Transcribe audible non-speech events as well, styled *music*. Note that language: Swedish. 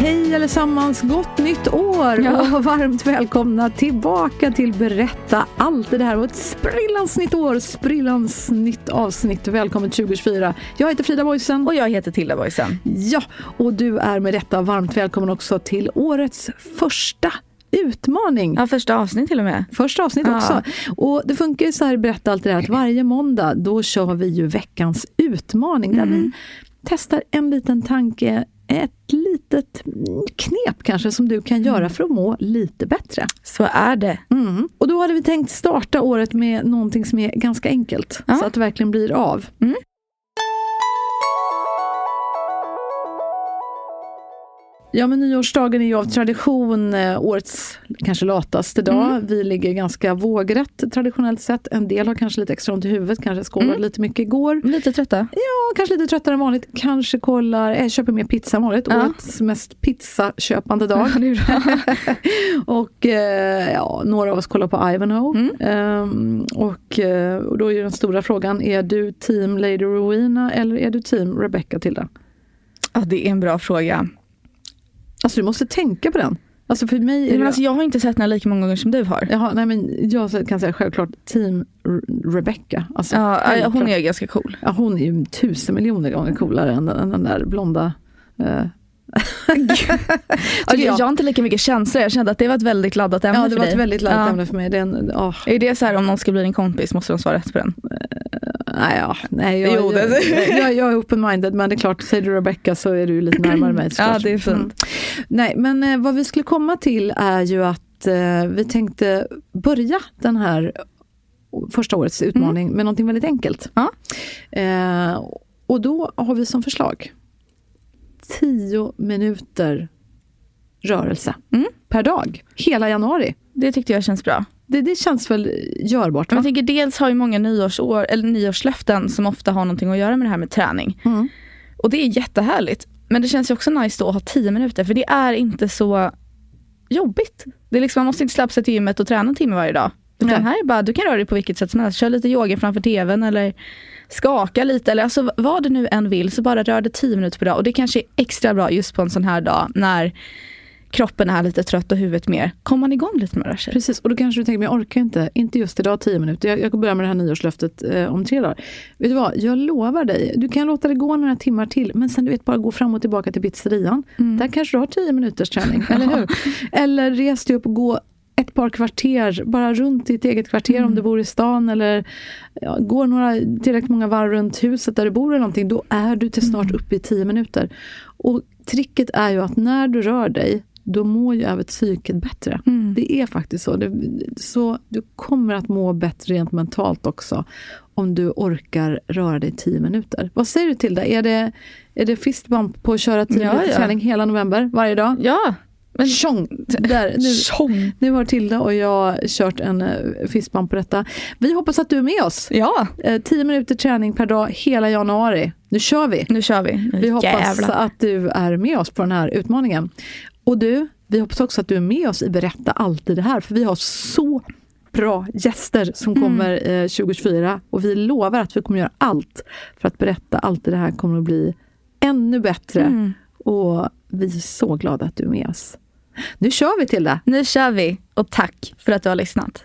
Hej allesammans, gott nytt år Ja. och varmt välkomna tillbaka till Berätta allt. Det här var ett sprillans nytt år, sprillans nytt avsnitt. Välkommen 2024. Jag heter Frida Boysen. Och jag heter Tilda Boysen. Ja, och du är med detta varmt välkommen också till årets första utmaning. Ja, första avsnitt till och med. Första avsnitt Ja. också. Och det funkar ju så här, berätta allt det där, att varje måndag då kör vi ju veckans utmaning. Där vi testar en liten tanke, ett litet knep kanske som du kan göra för att må lite bättre. Så är det. Mm. Och då hade vi tänkt starta året med någonting som är ganska enkelt. Ja. Så att det verkligen blir av. Mm. Ja men nyårsdagen är ju av tradition eh, årets kanske lataste dag. Mm. Vi ligger ganska vågrätt traditionellt sett. En del har kanske lite extra ont i huvudet, kanske skålade Mm. lite mycket igår. Lite trötta. Ja, kanske lite tröttare än vanligt. Kanske kollar, eh, köper mer pizza än vanligt. Ja. Årets mest pizzaköpande dag. Ja, *laughs* och eh, ja, några av oss kollar på Ivanhoe. Mm. Ehm, och, eh, och då är ju den stora frågan, är du team Lady Rowena eller är du team Rebecca Tilda? Ja, det är en bra fråga. Alltså du måste tänka på den. Alltså för mig Men det... alltså, jag har inte sett den här lika många gånger som du har. Jaha, nej men jag kan säga självklart team Rebecca. Alltså, Ja, hon är ganska cool. Ja, hon är ju tusen miljoner gånger coolare än, än den där blonda. eh, *laughs* Alltså, jag. jag. har inte lika mycket känslor. Jag kände att det var ett väldigt laddat ämne Ja, det för var dig. ett väldigt laddat Ja. ämne för mig. Det är en, åh, Är det så här om någon ska bli din kompis måste de svara rätt på den? Nej, ja, nej, jag, Jo, jag, jag, jag är open-minded men det är klart, säger du Rebecca så är du lite närmare mig. *clears throat* Ja, det är fint. Mm. Nej, men eh, vad vi skulle komma till är ju att eh, vi tänkte börja den här första årets utmaning med någonting väldigt enkelt. Ja. Eh, och då har vi som förslag 10 minuter rörelse Mm. per dag, hela januari. Det tyckte jag känns bra. Det, det känns väl görbart? Va? jag tänker dels har ju många nyårsår, eller nyårslöften som ofta har någonting att göra med det här med träning. Mm. Och det är jättehärligt. Men det känns ju också nice då att ha 10 minuter, för det är inte så jobbigt. Det är liksom, man måste inte släppa sig till gymmet och träna en timme varje dag. Utan Nej. här är bara, du kan röra dig på vilket sätt som helst. Kör lite yoga framför tvn eller skaka lite. Eller alltså vad du nu än vill, så bara rör dig 10 minuter per dag. Och det kanske är extra bra just på en sån här dag när kroppen är lite trött och huvudet mer. Kommer man igång lite med det här? Precis, och då kanske du tänker, men jag orkar inte, inte just idag 10 minuter. Jag, jag börjar med det här nyårslöftet eh, om tre dagar. Vet du vad, jag lovar dig, du kan låta det gå några timmar till, men sen du vet bara gå fram och tillbaka till pizzerian. Där kanske du har 10 minuters träning, *laughs* eller hur? Eller res dig upp och gå ett par kvarter, bara runt ditt eget kvarter om du bor i stan eller ja, går några tillräckligt många varv runt huset där du bor eller någonting, då är du till snart uppe i 10 minuter. Och tricket är ju att när du rör dig, då mår ju även psyket bättre. Det är faktiskt så. Det, så. Du kommer att må bättre rent mentalt också om du orkar röra dig 10 minuter. Vad säger du till det? Är det, är det fistbump på att köra 10 Ja, minuters ja. träning hela november, varje dag? Ja, men Tjong! *laughs* Där, nu, Tjong. nu har Tilda och jag kört en eh, fistbump på detta. Vi hoppas att du är med oss. Ja, Eh, 10 minuter träning per dag hela januari. Nu kör vi! nu kör vi. Vi hoppas Jävlar. att du är med oss på den här utmaningen. Och du, vi hoppas också att du är med oss i Berätta alltid det här, för vi har så bra gäster som Mm. kommer eh, 2024 och vi lovar att vi kommer göra allt för att berätta alltid det här kommer att bli ännu bättre Mm. Och vi är så glada att du är med oss. Nu kör vi till det! Nu kör vi och tack för att du har lyssnat.